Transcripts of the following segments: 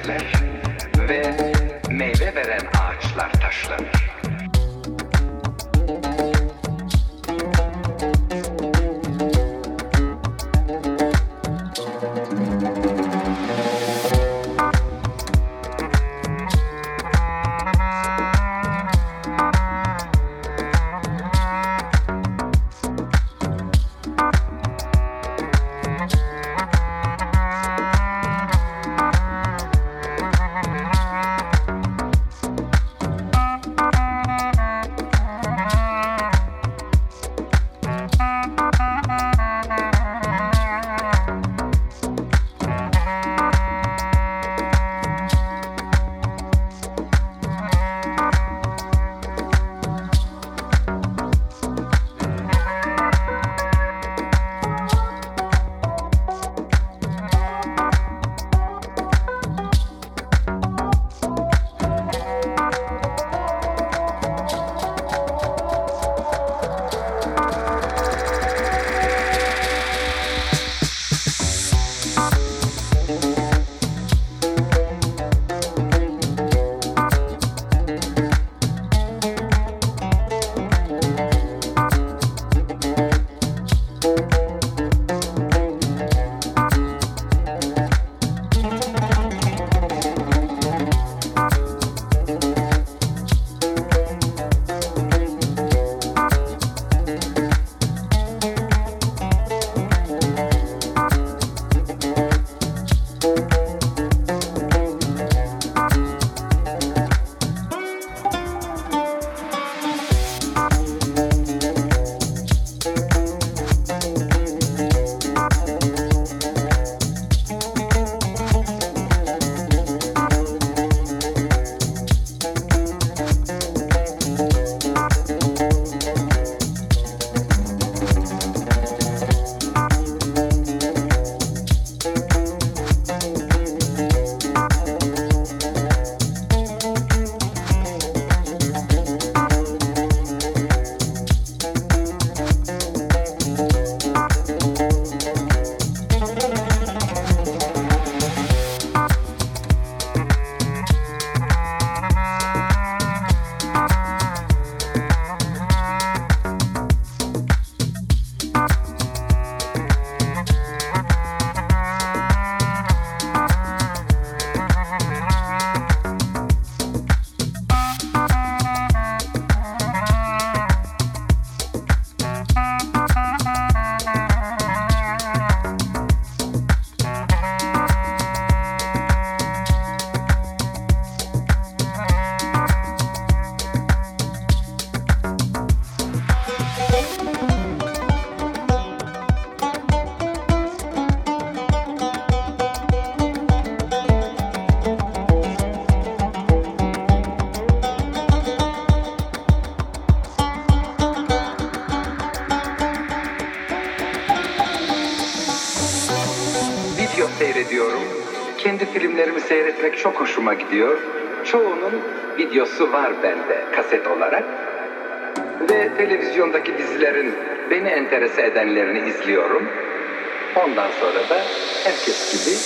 düşerler ve meyve veren ağaçlar taşlanır. Videosu var bende kaset olarak. Ve televizyondaki dizilerin beni enterese edenlerini izliyorum. Ondan sonra da herkes gibi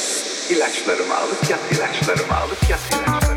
ilaçlarımı alıp yat ilaçlarımı alıp yat ilaçlarımı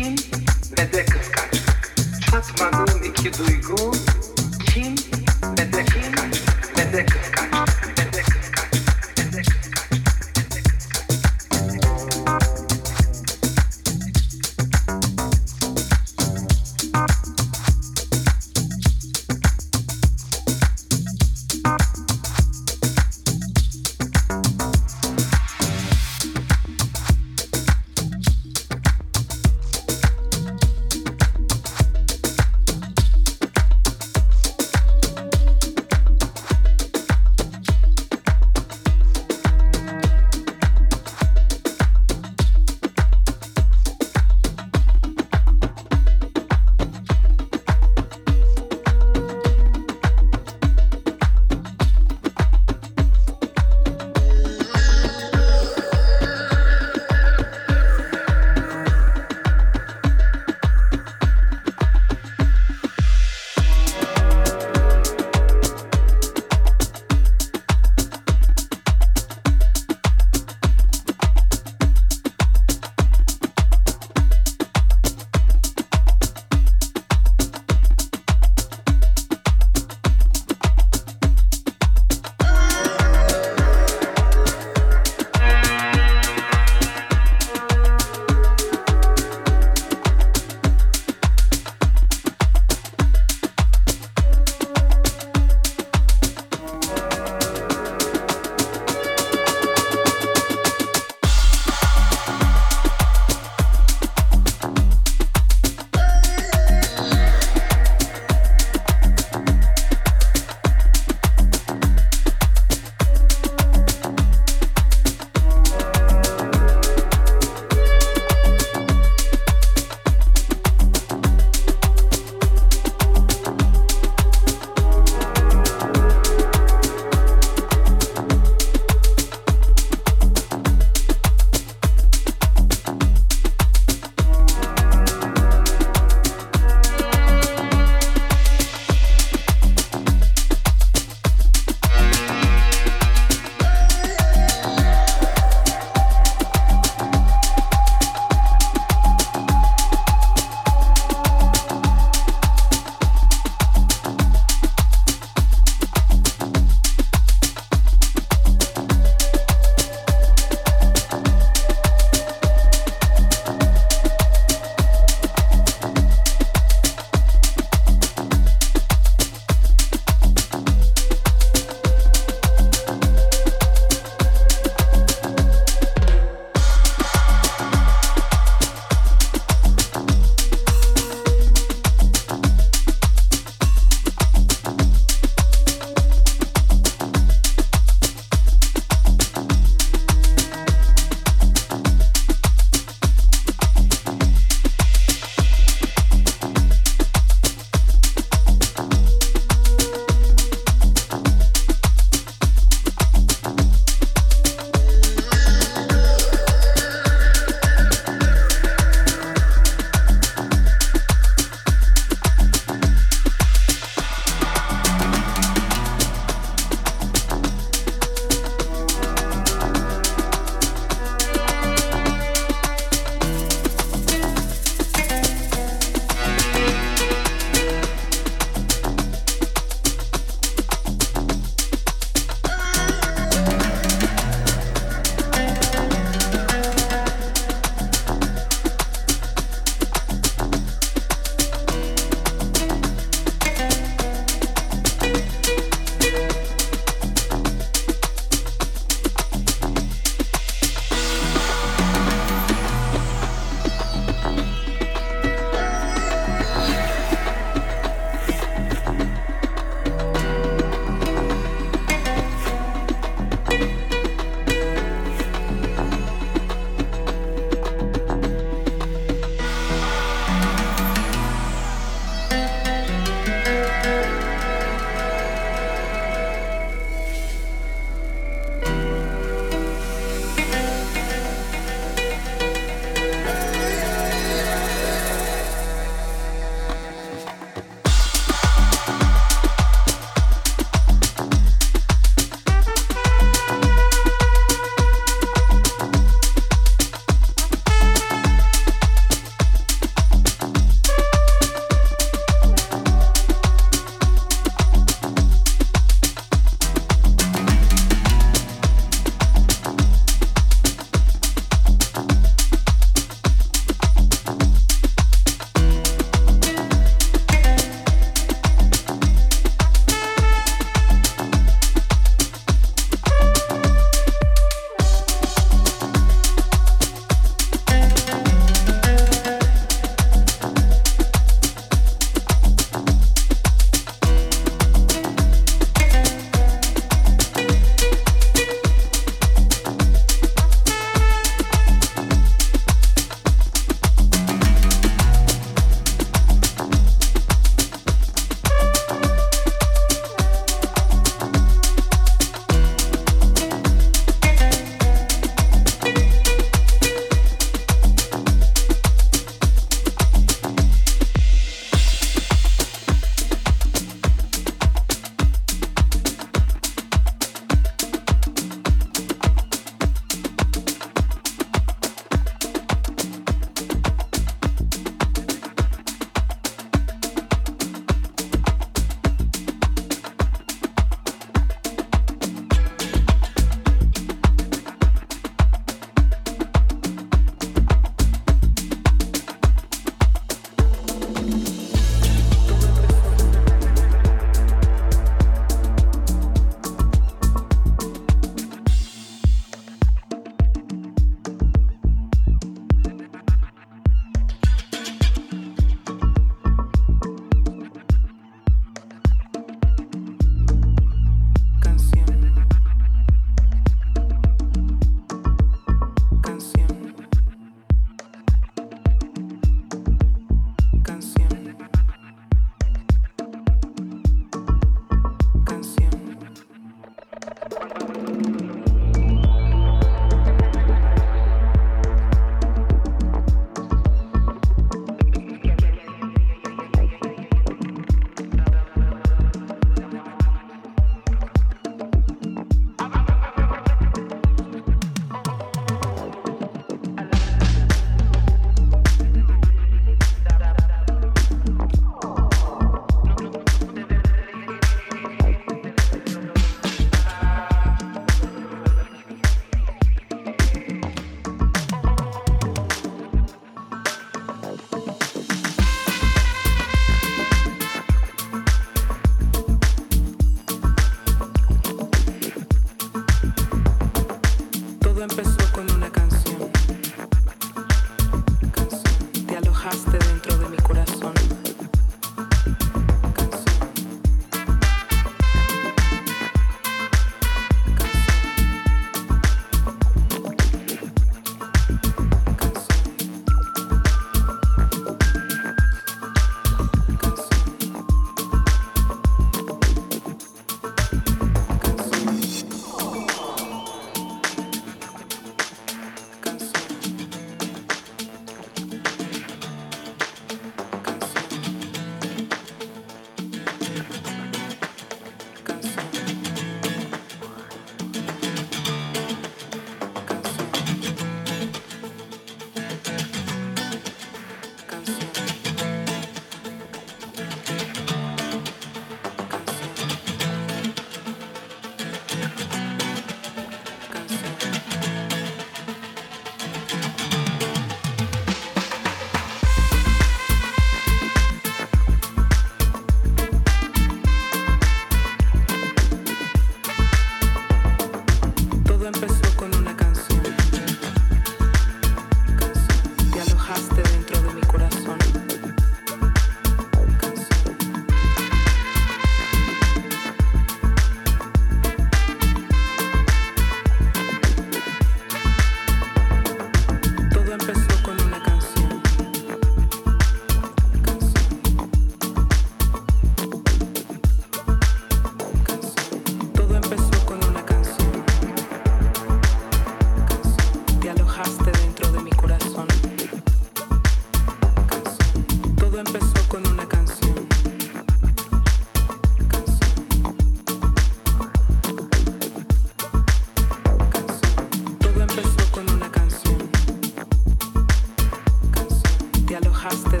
hostel